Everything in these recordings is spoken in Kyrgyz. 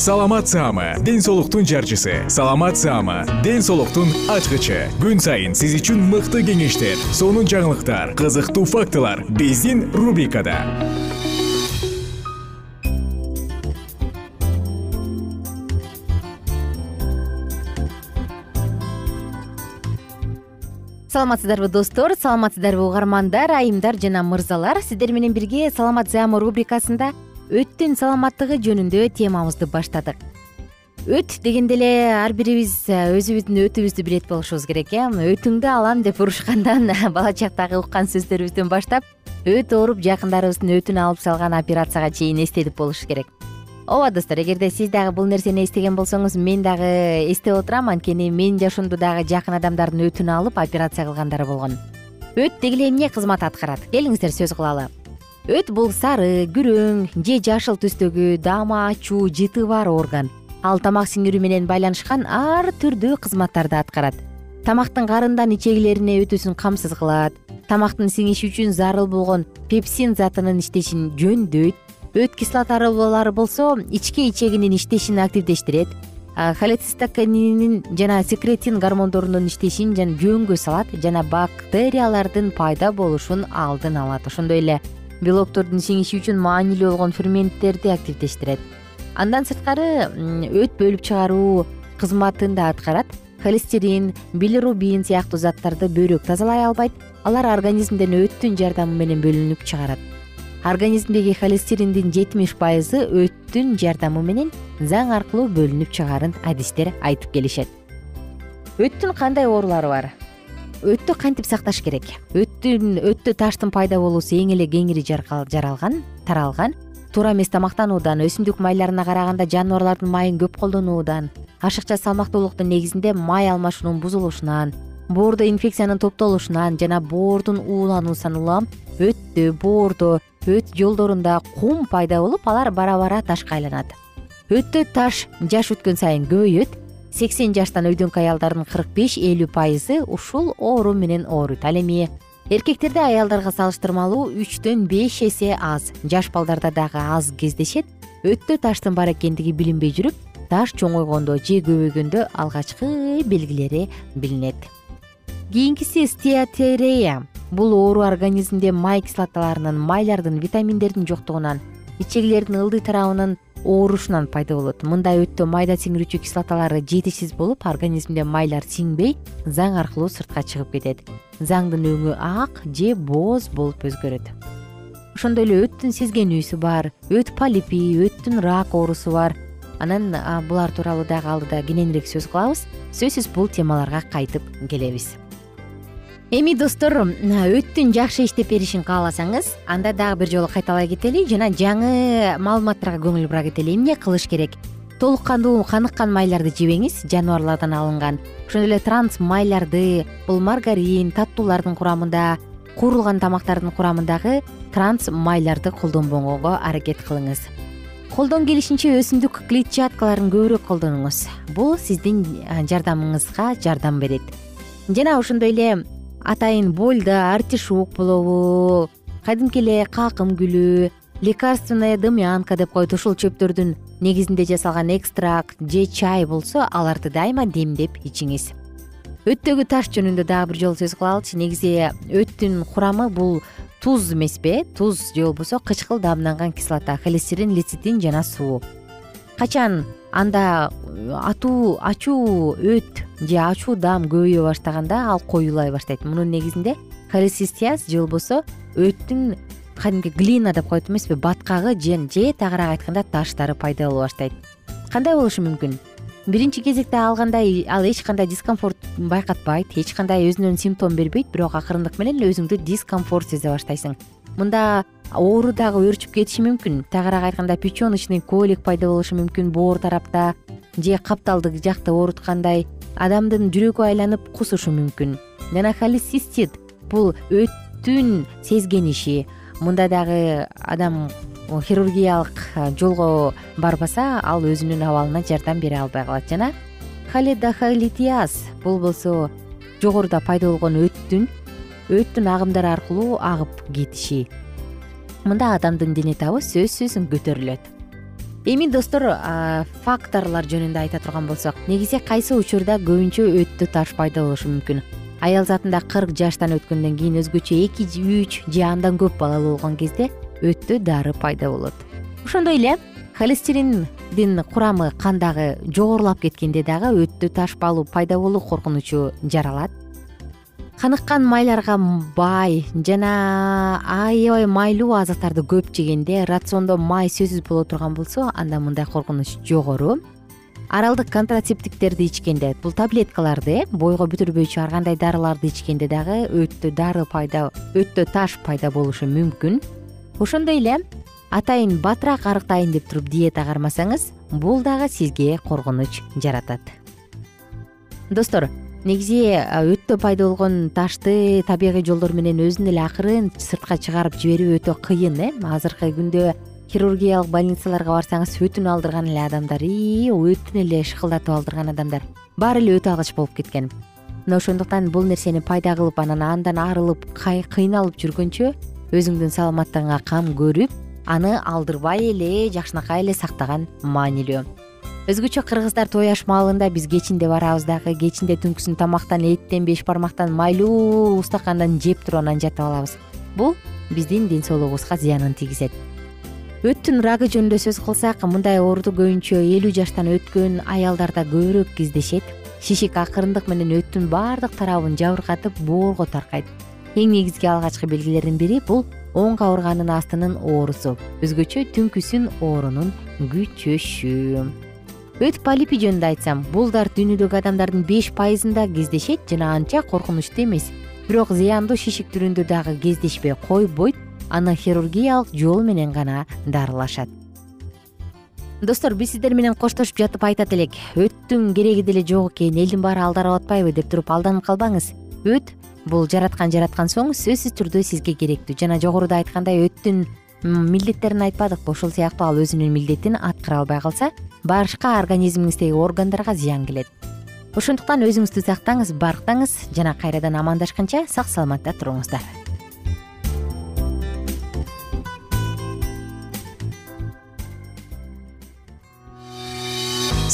саламат саама ден соолуктун жарчысы. Саламат саама ден соолуктун ачкычы. Күн сайын сиз үчүн мыкты кеңештер сонун жаңылыктар кызыктуу фактылар биздин рубрикада. Саламатсыздарбы достор. Саламатсыздарбы угармандар айымдар жана мырзалар. Сиздер менен бирге саламат саама рубрикасында өттүн саламаттыгы жөнүндө темабызды баштадык. Өт дегенде эле ар бирибиз өзүбүздүн өтүбүздү билет болушубуз керек э. Өтүңдү алам деп урушкандан бала чактагы уккан сөздөрүбүздөн баштап өт ооруп жакындарыбыздын өтүн алып салган операцияга чейин эстетип болуш керек. Ооба достор эгерде сиз дагы бул нерсени эстеген болсоңуз мен дагы эстеп отурам анткени менин жашоомдо дагы жакын адамдардын өтүн алып операция кылгандар болгон. Өт деги эле эмне кызмат аткарат? Келиңиздер сөз кылалы өт бул сары күрөң же жашыл түстөгү даама ачуу жыты бар орган. Ал тамак сиңирүү менен байланышкан ар түрдүү кызматтарды аткарат. Тамактын карындан ичегилерине өтүүсүн камсыз кылат. Тамактын сиңиши үчүн зарыл болгон пепсин затынын иштешин жөндөйт. Өт кислоталары болсо ички ичегинин иштешин активдештирет. Холецистоканинин жана секретин гормондорунун иштешин жөнгө салат жана бактериялардын пайда болушун алдын алат. Ошондой эле белоктордун сиңиши үчүн маанилүү болгон ферменттерди активдештирет. Андан сырткары өт бөлүп чыгаруу кызматын да аткарат. Холестерин билирубин сыяктуу заттарды бөйрөк тазалай албайт. Алар организмден өттүн жардамы менен бөлүнүп чыгарат. Организмдеги холестериндин жетимиш пайызы өттүн жардамы менен заң аркылуу бөлүнүп чыгаарын адистер айтып келишет. Өттүн кандай оорулары бар өттү кантип сакташ керек? Өттүн өттө таштын пайда болуусу эң эле кеңири жаралган таралган. Туура эмес тамактануудан өсүмдүк майларына караганда жаныбарлардын майын көп колдонуудан ашыкча салмактуулуктун негизинде май алмашуунун бузулушунан боордо инфекциянын топтолушунан жана боордун уулануусунан улам өттө боордо өт жолдорунда кум пайда болуп алар бара бара ташка айланат өттө таш жаш өткөн сайын көбөйөт сексен жаштан өйдөнкү аялдардын кырк беш элүү пайызы ушул оору менен ооруйт. Ал эми эркектерде аялдарга салыштырмалуу үчтөн беш эсе аз. Жаш балдарда дагы аз кездешет. Өттө таштын бар экендиги билинбей жүрүп таш чоңойгондо же көбөйгөндө алгачкы белгилери билинет. Кийинкиси стеатерея бул оору организмде май кислоталарынын майлардын витаминдердин жоктугунан ичегилердин ылдый тарабынын оорушунан пайда болот. Мындай өттө майда сиңирүүчү кислоталары жетишсиз болуп организмде майлар сиңбей заң аркылуу сыртка чыгып кетет. Заңдын өңү ак же бооз болуп өзгөрөт. Ошондой эле өттүн сезгенүүсү бар өт полипи өттүн рак оорусу бар. Анан булар тууралуу дагы алдыда кененирээк сөз кылабыз. Сөзсүз бул темаларга кайтып келебиз эми достор өттүн жакшы иштеп беришин кааласаңыз анда дагы бир жолу кайталай кетели жана жаңы маалыматтарга көңүл бура кетели. Эмне кылыш керек? Толук кандуу каныккан майларды жебеңиз жаныбарлардан алынган. Ошондой эле транс майларды бул маргарин таттуулардын курамында куурулган тамактардын курамындагы транс майларды колдонбогонго аракет кылыңыз. Колдон келишинче өсүмдүк клетчаткаларын көбүрөөк колдонуңуз. Бул сиздин жардамыңызга жардам берет. Жана ошондой эле атайын больда артишок болобу кадимки эле какым гүлү лекарственная дымянка деп коет ушул чөптөрдүн негизинде жасалган экстракт же чай болсо аларды дайыма демдеп ичиңиз. Өттөгү таш жөнүндө дагы бир жолу сөз кылалычы негизи өттүн курамы бул туз эмеспи туз же болбосо кычкыл даамданган кислота холестерин лецитин жана суу. Качан анда атуу ачуу өт же ачуу даам көбөйө баштаганда ал коюлай баштайт. Мунун негизинде холесистиаз же болбосо өттүн кадимки глина деп коет эмеспи баткагы же тагыраак айтканда таштары пайда боло баштайт. Кандай болушу мүмкүн биринчи кезекте алгандай ал эч кандай дискомфорт байкатпайт эч кандай өзүнөн симптом бербейт бирок акырындык менен өзүңдү дискомфорт сезе баштайсың. Мында оору дагы өөрчүп кетиши мүмкүн. Тагыраак айтканда печеночный колик пайда болушу мүмкүн боор тарапта. Же капталдык жакты ооруткандай адамдын жүрөгү айланып кусушу мүмкүн. Жана холецистит бул өттүн сезгениши. Мында дагы адам хирургиялык жолго барбаса ал өзүнүн абалына жардам бере албай калат жана халедохолитиаз бул болсо жогоруда пайда болгон өттүн өттүн агымдары аркылуу агып кетиши. Мында адамдын дене табы сөзсүз көтөрүлөт. Эми достор факторлор жөнүндө айта турган болсок негизи кайсы учурда көбүнчө өттө таш пайда болушу мүмкүн? Аял затында кырк жаштан өткөндөн кийин өзгөчө эки үч же андан көп балалуу болгон кезде өттө дары пайда болот. Ошондой эле холестериндин курамы кандагы жогорулап кеткенде дагы өттө таш пайда болуу коркунучу жаралат. Каныккан майларга бай жана аябай майлуу азыктарды көп жегенде рациондо май сөзсүз боло турган болсо анда мындай коркунуч жогору. Аралдык контрацептивдерди ичкенде бул таблеткаларды э бойго бүтүрбөйчү ар кандай дарыларды ичкенде дагы өттө дары пайда өттө таш пайда болушу мүмкүн ошондой эле атайын батыраак арыктайын деп туруп диета кармасаңыз бул дагы сизге коркунуч жаратат. Достор негизи өттө пайда болгон ташты табигый жолдор менен өзүн эле акырын сыртка чыгарып жиберүү өтө кыйын э? Азыркы күндө хирургиялык больницаларга барсаңыз өтүн алдырган эле адамдар ии өтүн эле шыкылдатып алдырган адамдар. Баары эле өт алгыч болуп кеткен. Мына ошондуктан бул нерсени пайда кылып анан андан арылып кыйналып жүргөнчө өзүңдүн саламаттыгыңа кам көрүп аны алдырбай эле жакшынакай эле сактаган маанилүү. Өзгөчө кыргыздар той аш маалында биз кечинде барабыз дагы кечинде түнкүсүн тамактан эттен беш бармактан майлуу устакандан жеп туруп анан жатып алабыз. Бул биздин ден соолугубузга зыянын тийгизет өттүн рагы жөнүндө сөз кылсак мындай ооруду көбүнчө элүү жаштан өткөн аялдарда көбүрөөк кездешет. Шишик акырындык менен өттүн баардык тарабын жабыркатып боорго таркайт эң негизги алгачкы белгилердин бири бул оң кабырганын астынын оорусу өзгөчө түнкүсүн оорунун күчөшү. Өт полипи жөнүндө айтсам бул дарт дүйнөдөгү адамдардын беш пайызында кездешет жана анча коркунучтуу эмес. Бирок зыяндуу шишик түрүндө дагы кездешпей койбойт аны хирургиялык жол менен гана дарылашат. Достор биз сиздер менен коштошуп жатып айтат элек. Өттүн кереги деле жок экен элдин баары алдарып атпайбы деп туруп алданып калбаңыз. Өт бул жараткан жараткан соң сөзсүз түрдө сизге керектүү. Жана жогоруда айткандай өттүн милдеттерин айтпадыкпы ошол сыяктуу ал өзүнүн милдетин аткара албай калса башка организмиңиздеги органдарга зыян келет. Ошондуктан өзүңүздү сактаңыз барктаңыз жана кайрадан амандашканча сак саламатта туруңуздар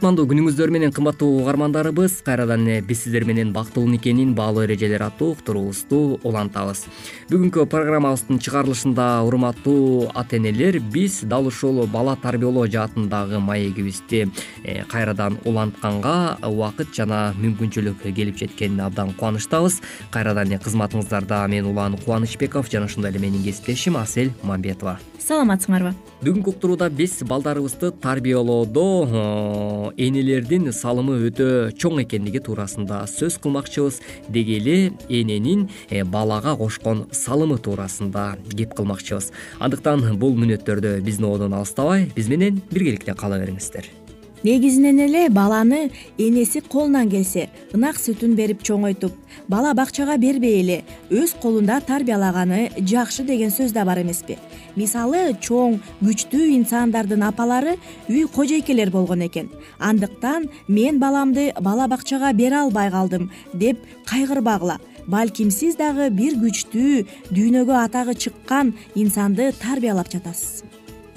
кутмандуу күнүңүздөр менен кымбаттуу угармандарыбыз кайрадан эле биз сиздер менен бактылуу никенин баалуу эрежелери аттуу уктуруубузду улантабыз. Бүгүнкү программабыздын чыгарылышында урматтуу ата энелер биз дал ушул бала тарбиялоо жаатындагы маегибизди э, кайрадан улантканга убакыт жана мүмкүнчүлүк келип жеткенине абдан кубанычтабыз. Кайрадан эле кызматыңыздарда мен улан кубанычбеков жана ошондой эле менин кесиптешим асель мамбетова. Саламатсыңарбы. Бүгүнкү уктурууда биз балдарыбызды тарбиялоодо энелердин салымы өтө чоң экендиги туурасында сөз кылмакчыбыз. Деги эле эненин э, балага кошкон салымы туурасында кеп кылмакчыбыз. Андыктан бул мүнөттөрдө биздин ободон алыстабай биз менен биргеликте кала бериңиздер негизинен эле баланы энеси колунан келсе ынак сүтүн берип чоңойтуп бала бакчага бербей эле өз колунда тарбиялаганы жакшы деген сөз да бар эмеспи. Мисалы чоң күчтүү инсандардын апалары үй кожойкелер болгон экен. Андыктан мен баламды бала бакчага бере албай калдым деп кайгырбагыла балким сиз дагы бир күчтүү дүйнөгө атагы чыккан инсанды тарбиялап жатасыз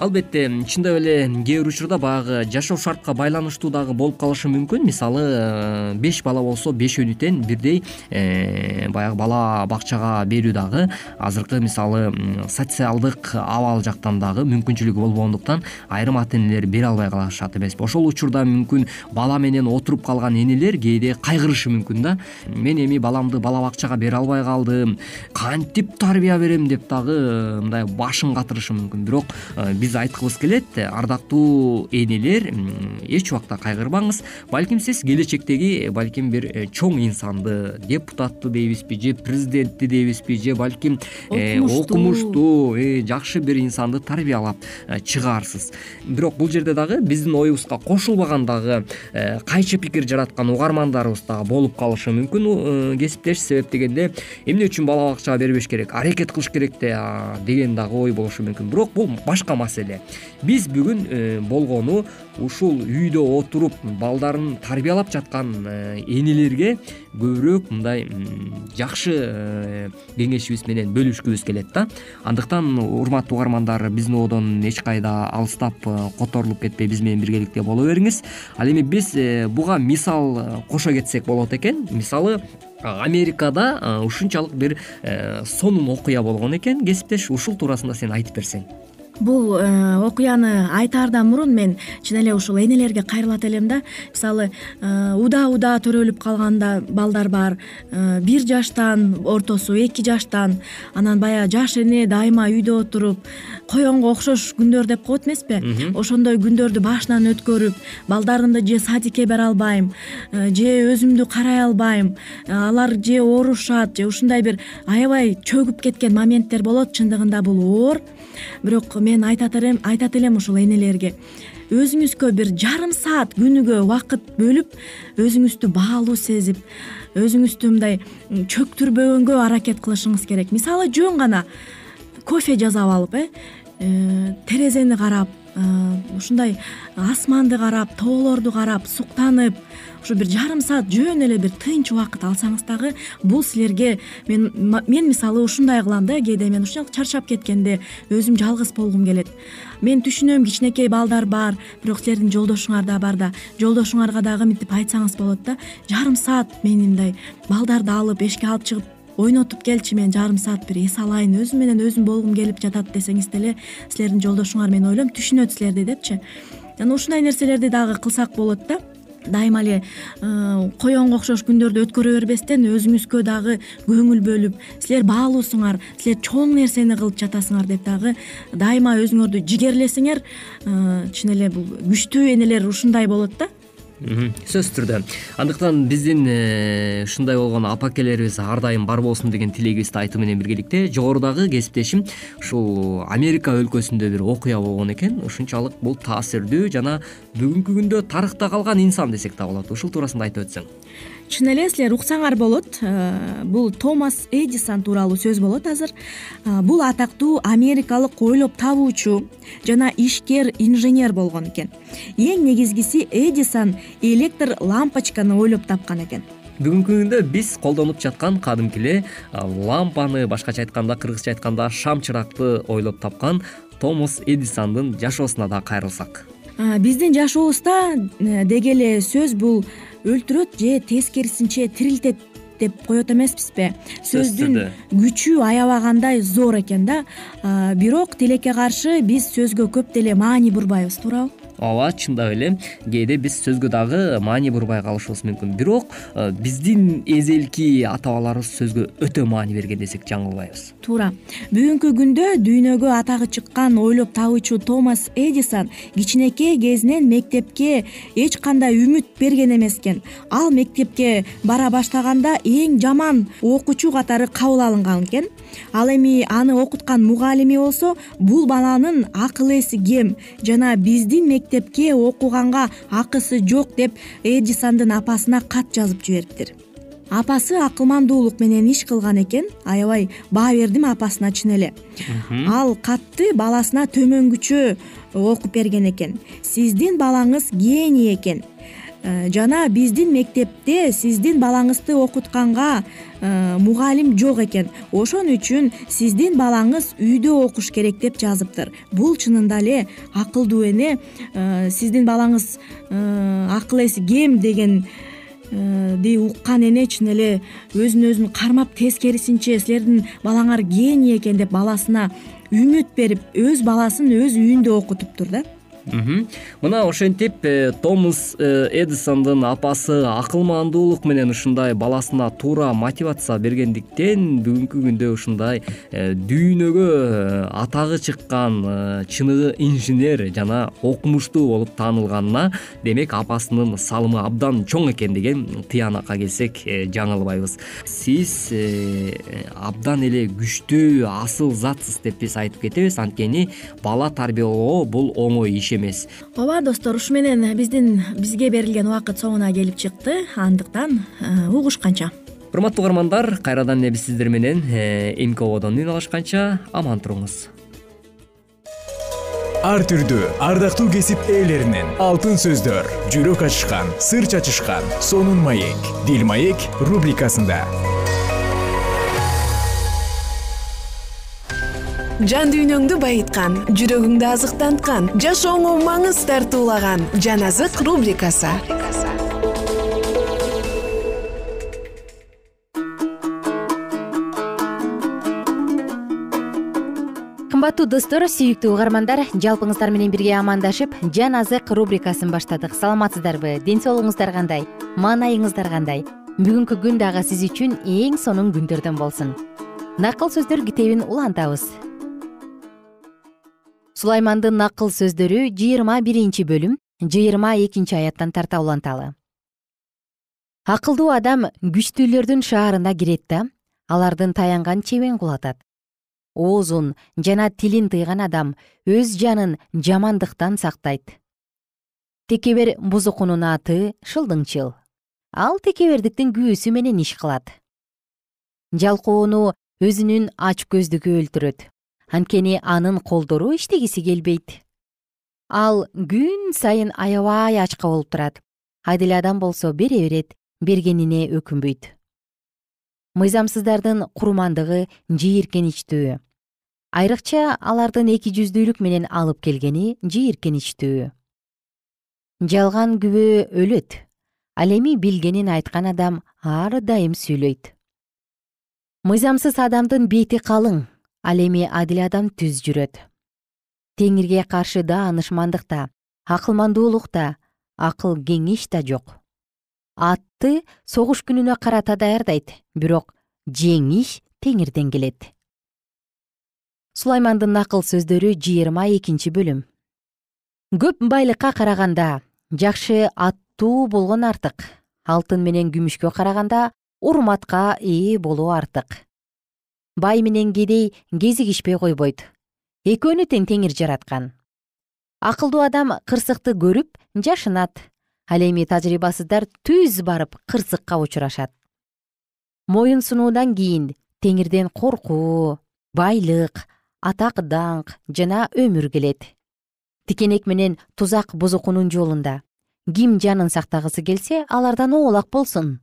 албетте чындап эле кээ бир учурда баягы жашоо шартка байланыштуу дагы болуп калышы мүмкүн. Мисалы э, беш бала болсо бешөөнү тең бирдей э, баягы бала бакчага берүү дагы азыркы мисалы социалдык абал жактан дагы мүмкүнчүлүгү болбогондуктан айрым ата энелер бере албай калышат эмеспи ошол учурда мүмкүн бала менен отуруп калган энелер кээде кайгырышы мүмкүн да. Мен эми баламды бала бакчага бере албай калдым кантип тарбия берем? деп дагы э, мындай башын катырышы мүмкүн. Бирок биз айткыбыз келет. Ардактуу энелер эч убакта кайгырбаңыз. Балким сиз келечектеги балким бир э, чоң инсанды депутатты дейбизби же президентти дейбизби же балким э, окумуштуу. э, жакшы бир инсанды тарбиялап чыгаарсыз бирок бул жерде дагы биздин оюбузга кошулбаган дагы кайчы пикир жараткан угармандарыбыз дагы болуп калышы мүмкүн кесиптеш себеп дегенде эмне үчүн бала бакчага бербеш керек аракет кылыш керек да деген дагы ой болушу мүмкүн. Бирок бул башка маселе биз бүгүн болгону ушул үйдө отуруп балдарын тарбиялап жаткан энелерге көбүрөөк мындай жакшы кеңешибиз менен бөлүшкүбүз келет да. Андыктан урматтуу угармандар биздин одон эч кайда алыстап которулуп кетпей биз менен биргеликте боло бериңиз. Ал эми биз буга мисал кошо кетсек болот экен. Мисалы америкада ушунчалык бир сонун окуя болгон экен. Кесиптеш ушул туурасында сен айтып берсең бул э, окуяны айтаардан мурун мен чын эле ушул энелерге кайрылат элем да. Мисалы э, удаа удаа төрөлүп калган да балдар бар. Э, бир жаштан ортосу эки жаштан анан баягы жаш эне дайыма үйдө отуруп коенго окшош күндөр деп коет эмеспи? Ошондой күндөрдү башынан өткөрүп балдарымды же садикке бере албайм же өзүмдү карай албайм. Алар же оорушат же ушундай бир аябай чөгүп кеткен моменттер болот чындыгында бул оор бирок мен айтат элем ушул энелерге. Өзүңүзгө бир жарым саат күнүгө убакыт бөлүп өзүңүздү баалуу сезип өзүңүздү мындай чөктүрбөгөнгө аракет кылышыңыз керек. Мисалы жөн гана кофе жасап алып э, э терезени карап э, ушундай асманды карап тоолорду карап суктанып ушу бир жарым саат жөн эле бир тынч убакыт алсаңыз дагы бул силерге мен мен мисалы ушундай кылам да кээде мен ушунчалык чарчап кеткенде өзүм жалгыз болгум келет. Мен түшүнөм кичинекей балдар бар бирок силердин жолдошуңар да бар да. Жолдошуңарга дагы мынтип айтсаңыз болот да жарым саат мени мындай балдарды алып эшикке алып чыгып ойнотуп келчи мен жарым саат бир эс алайын өзүм менен өзүм болгум келип жатат десеңиз деле силердин жолдошуңар мен ойлойм түшүнөт силерди депчи. Анан ушундай нерселерди дагы кылсак болот да дайыма эле э, коенго окшош күндөрдү өткөрө бербестен өзүңүзгө дагы көңүл бөлүп силер баалуусуңар силер чоң нерсени кылып жатасыңар деп дагы дайыма өзүңөрдү жигерлесеңер э, чын эле бул күчтүү энелер ушундай болот да сөзсүз түрдө андыктан биздин э, ушундай болгон апакелерибиз ар дайым бар болсун деген тилегибизди айтуу менен биргеликте жогорудагы кесиптешим ушул америка өлкөсүндө бир окуя болгон экен. Ушунчалык бул таасирдүү жана бүгүнкү күндө тарыхта калган инсан десек да болот. Ушул туурасында айтып өтсөң. Чын эле силер уксаңар болот. Э, бул томас эдисон тууралуу сөз болот азыр. Э, бул атактуу америкалык ойлоп табуучу жана ишкер инженер болгон экен. Эң негизгиси эдисон электр лампочканы ойлоп тапкан экен. Бүгүнкү күндө биз колдонуп жаткан кадимки эле лампаны башкача айтканда кыргызча айтканда шам чыракты ойлоп тапкан томас эдисондун жашоосуна дагы кайрылсак. Э, биздин жашообузда деги эле сөз бул өлтүрөт же тескерисинче тирилтет деп коет эмеспизби? Сөздүн күчү аябагандай зор экен да. Бирок тилекке каршы биз сөзгө көп деле маани бурбайбыз туурабы ооба чындап эле кээде биз сөзгө дагы маани бурбай калышыбыз мүмкүн. Бирок э, биздин эзелки ата бабаларыбыз сөзгө өтө маани берген десек жаңылбайбыз туура. Бүгүнкү күндө дүйнөгө атагы чыккан ойлоп табуучу томас эдисон кичинекей кезинен мектепке эч кандай үмүт берген эмес экен. Ал мектепке бара баштаганда эң жаман окуучу катары кабыл алынган экен. Ал эми аны окуткан мугалими болсо бул баланын акыл эси кем жана биздин мектепке окуганга акысы жок деп эдисондун апасына кат жазып жибериптир апасы акылмандуулук менен иш кылган экен аябай баа бердим апасына чын эле. Ал катты баласына төмөнгүчө окуп берген экен. Сиздин балаңыз гений экен жана биздин мектепте сиздин балаңызды окутканга э, мугалим жок экен. Ошон үчүн сиздин балаңыз үйдө окуш керек деп жазыптыр. Бул чынында эле акылдуу эне э, сиздин балаңыз акыл эси кем дегенди уккан эне чын эле өзүн өзүн кармап тескерисинче силердин балаңар гений экен деп баласына үмүт берип өз баласын өз үйүндө окутуптур да мына ошентип э, томас э, эдисондун апасы акылмандуулук менен ушундай баласына туура мотивация бергендиктен бүгүнкү күндө ушундай э, дүйнөгө атагы чыккан чыныгы инженер жана окумуштуу болуп таанылганына демек апасынын салымы абдан чоң экен деген тыянакка келсек жаңылбайбыз. Сиз абдан эле күчтүү асыл затсыз деп биз айтып кетебиз. Анткени бала тарбиялоо бул оңой иш эмес. Ооба достор ушу менен биздин бизге берилген убакыт соңуна келип чыкты. Андыктан э, угушканча. Урматтуу угармандар кайрадан эле биз сиздер менен э, эмки ободон үн алышканча аман туруңуз. Ар түрдүү ардактуу кесип ээлеринен алтын сөздөр жүрөк ачышкан сыр чачышкан сонун маек. Дил маек рубрикасында жан дүйнөңдү байыткан жүрөгүңдү азыктанткан жашооңо маңыз тартуулаган жан азык рубрикасы. Кымбаттуу достор сүйүктүү угармандар жалпыңыздар менен бирге амандашып жан азык рубрикасын баштадык. Саламатсыздарбы? Ден соолугуңуздар кандай? Маанайыңыздар кандай? Бүгүнкү күн дагы сиз үчүн эң сонун күндөрдөн болсун. Накыл сөздөр китебин улантабыз сулаймандын накыл сөздөрү жыйырма биринчи бөлүм жыйырма экинчи аяттан тарта уланталы акылдуу адам күчтүүлөрдүн шаарына кирет да алардын таянган чебин кулатат. Оозун жана тилин тыйган адам өз жанын жамандыктан сактайт. Текебер бузукунун аты шылдыңчыл. Ал текебердиктин күүсү менен иш кылат. Жалкоону өзүнүн ачкөздүгү өлтүрөт анткени анын колдору иштегиси келбейт. Ал күн сайын аябай ачка болуп турат. Адил адам болсо бере берет бергенине өкүнбөйт. Мыйзамсыздардын курмандыгы жийиркеничтүү. Айрыкча алардын эки жүздүүлүк менен алып келгени жийиркеничтүү. Жалган күбө өлөт. Ал эми билгенин айткан адам ар дайым сүйлөйт. Мыйзамсыз адамдын бети калың ал эми адил адам түз жүрөт. Теңирге каршы даанышмандык да акылмандуулук да акыл кеңеш да жок. Атты согуш күнүнө карата даярдайт бирок жеңиш теңирден келет. Сулаймандын накыл сөздөрү жыйырма экинчи бөлүм. Көп байлыкка караганда жакшы аттуу болгон артык алтын менен күмүшкө караганда урматка ээ болуу артык бай менен кедей кезигишпей койбойт. Экөөнү тең теңир жараткан. Акылдуу адам кырсыкты көрүп жашынат. Ал эми тажрыйбасыздар түз барып кырсыкка учурашат. Моюн сунуудан кийин теңирден коркуу байлык атак даңк жана өмүр келет. Тикенек менен тузак бузукунун жолунда ким жанын сактагысы келсе алардан оолак болсун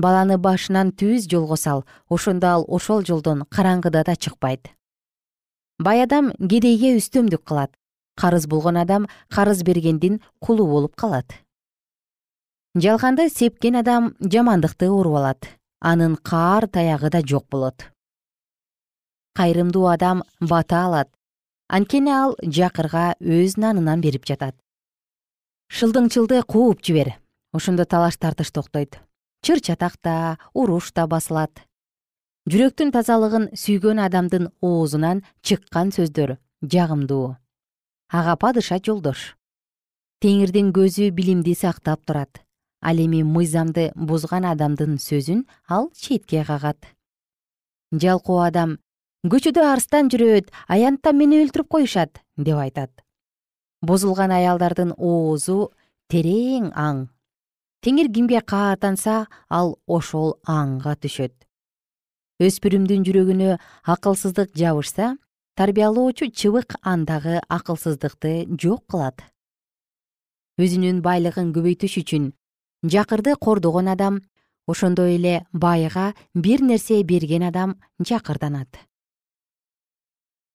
баланы башынан түз жолго сал ошондо ал ошол жолдон караңгыда да чыкпайт. Бай адам кедейге үстөмдүк кылат. Карыз болгон адам карыз бергендин кулу болуп калат. Жалганды сепкен адам жамандыкты уруп алат. Анын каар таягы да жок болот. Кайрымдуу адам бата алат. Анткени ал жакырга өз нанынан берип жатат. Шылдыңчылды кууп жибер. Ошондо талаш тартыш токтойт чыр чатак да уруш да басылат. Жүрөктүн тазалыгын сүйгөн адамдын оозунан чыккан сөздөр жагымдуу. Ага падыша жолдош. Теңирдин көзү билимди сактап турат. Ал эми мыйзамды бузган адамдын сөзүн ал четке кагат. Жалкоо адам көчөдө арстан жүрөт аянтта мени өлтүрүп коюшат деп айтат. Бузулган аялдардын оозу терең аң теңир кимге каатанса ал ошол аңга түшөт. Өспүрүмдүн жүрөгүнө акылсыздык жабышса тарбиялоочу чыбык андагы акылсыздыкты жок кылат. Өзүнүн байлыгын көбөйтүш үчүн жакырды кордогон адам ошондой эле байга бир нерсе берген адам жакырданат.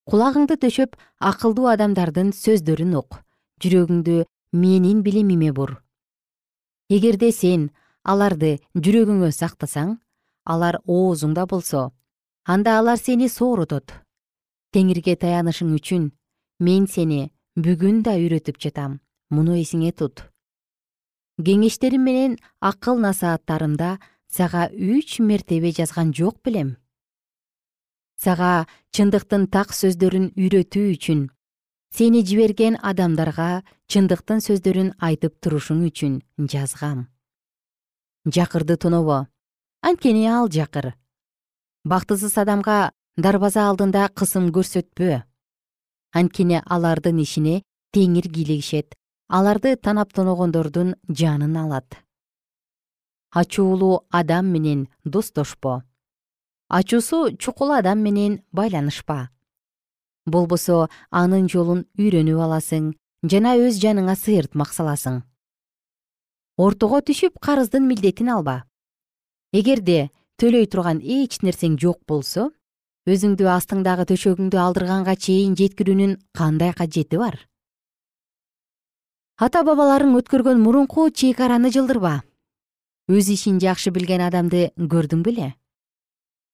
Кулагыңды төшөп акылдуу адамдардын сөздөрүн ук. Жүрөгүңдү менин билимиме бур эгерде сен аларды жүрөгүңө сактасаң алар оозуңда болсо анда алар сени сооротот теңирге таянышың үчүн мен сени бүгүн да үйрөтүп жатам. Муну эсиңе тут. Кеңештерим менен акыл насааттарымда сага үч мертебе жазган жок белем. Сага чындыктын так сөздөрүн үйрөтүү үчүн сени жиберген адамдарга чындыктын сөздөрүн айтып турушуң үчүн жазгам. Жакырды тонобо анткени ал жакыр. Бактысыз адамга дарбаза алдында кысым көрсөтпө анткени алардын ишине теңир кийлигишет аларды танап тоногондордун жанын алат. Ачуулуу адам менен достошпо. Ачуусу чукул адам менен байланышпа болбосо анын жолун үйрөнүп аласың жана өз жаныңа сыйыртмак саласың. Ортого түшүп карыздын милдетин алба. Эгерде төлөй турган эч нерсең жок болсо өзүңдү астыңдагы төшөгүңдү алдырганга чейин жеткирүүнүн кандай кажети бар. Ата бабаларың өткөргөн мурунку чек араны жылдырба. Өз ишин жакшы билген адамды көрдүң беле.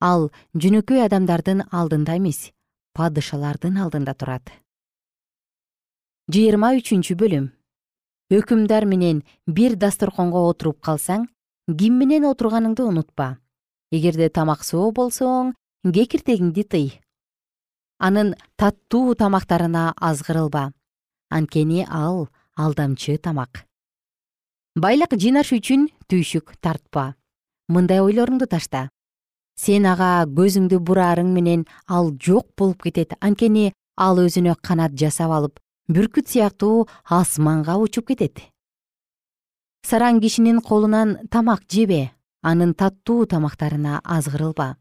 Ал жөнөкөй адамдардын алдында эмес падышалардын алдында турат. Жыйырма үчүнчү бөлүм. Өкүмдар менен бир дасторконго отуруп калсаң ким менен отурганыңды унутпа. Эгерде тамак соо болсоң кекиртегиңди тый. Анын таттуу тамактарына азгырылба. Анткени ал алдамчы тамак. Байлык жыйнаш үчүн түйшүк тартпа. Мындай ойлоруңду ташта сен ага көзүңдү бураарың менен ал жок болуп кетет. Анткени ал өзүнө канат жасап алып бүркүт сыяктуу асманга учуп кетет. Сараң кишинин колунан тамак жебе анын таттуу тамактарына азгырылба.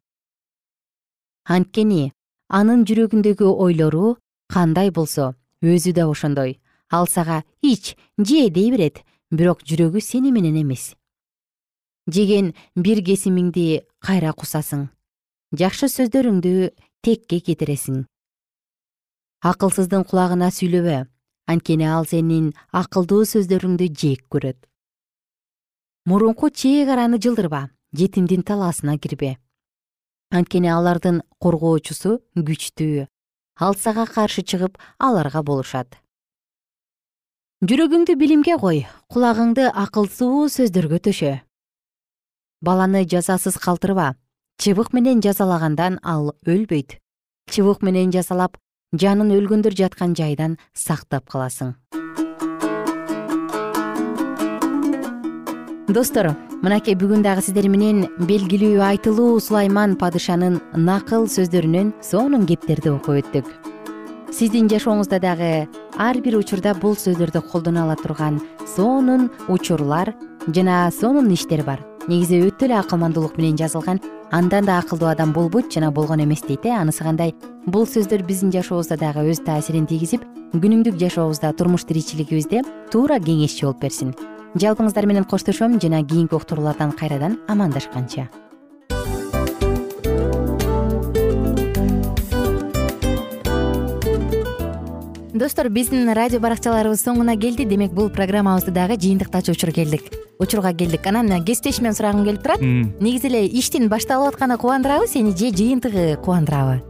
Анткени анын жүрөгүндөгү ойлору кандай болсо өзү да ошондой. Ал сага ич же дей берет бирок жүрөгү сени менен эмес жеген бир кесимиңди кайра кусасың. Жакшы сөздөрүңдү текке кетиресиң. Акылсыздын кулагына сүйлөбө. Анткени ал сенин акылдуу сөздөрүңдү жек көрөт. Мурунку чек араны жылдырба жетимдин талаасына кирбе. Анткени алардын коргоочусу күчтүү ал сага каршы чыгып аларга болушат. Жүрөгүңдү билимге кой кулагыңды акылсуу сөздөргө төшө баланы жазасыз калтырба. Чыбык менен жазалагандан ал өлбөйт. Чыбык менен жазалап жанын өлгөндөр жаткан жайдан сактап каласың. Достор мынакей бүгүн дагы сиздер менен белгилүү айтылуу сулайман падышанын накыл сөздөрүнөн сонун кептерди окуп өттүк. Сиздин жашооңузда дагы ар бир учурда бул сөздөрдү колдоно ала турган сонун учурлар жана сонун иштер бар негизи өтө эле акылмандуулук менен жазылган андан да акылдуу адам болбойт жана болгон эмес дейт э? Анысы кандай? Бул сөздөр биздин жашообузда дагы өз таасирин тийгизип күнүмдүк жашообузда турмуш тиричилигибизде туура кеңешчи болуп берсин. Жалпыңыздар менен коштошом жана кийинки уктуруулардан кайрадан амандашканча достор биздин радио баракчаларыбыз соңуна келди. Демек бул программабызды дагы жыйынтыктачу учур келдик. Учурга келдик. Анан кесиптешимден сурагым келип турат. Негизи эле иштин башталып атканы кубандырабы сени же жыйынтыгы кубандырабы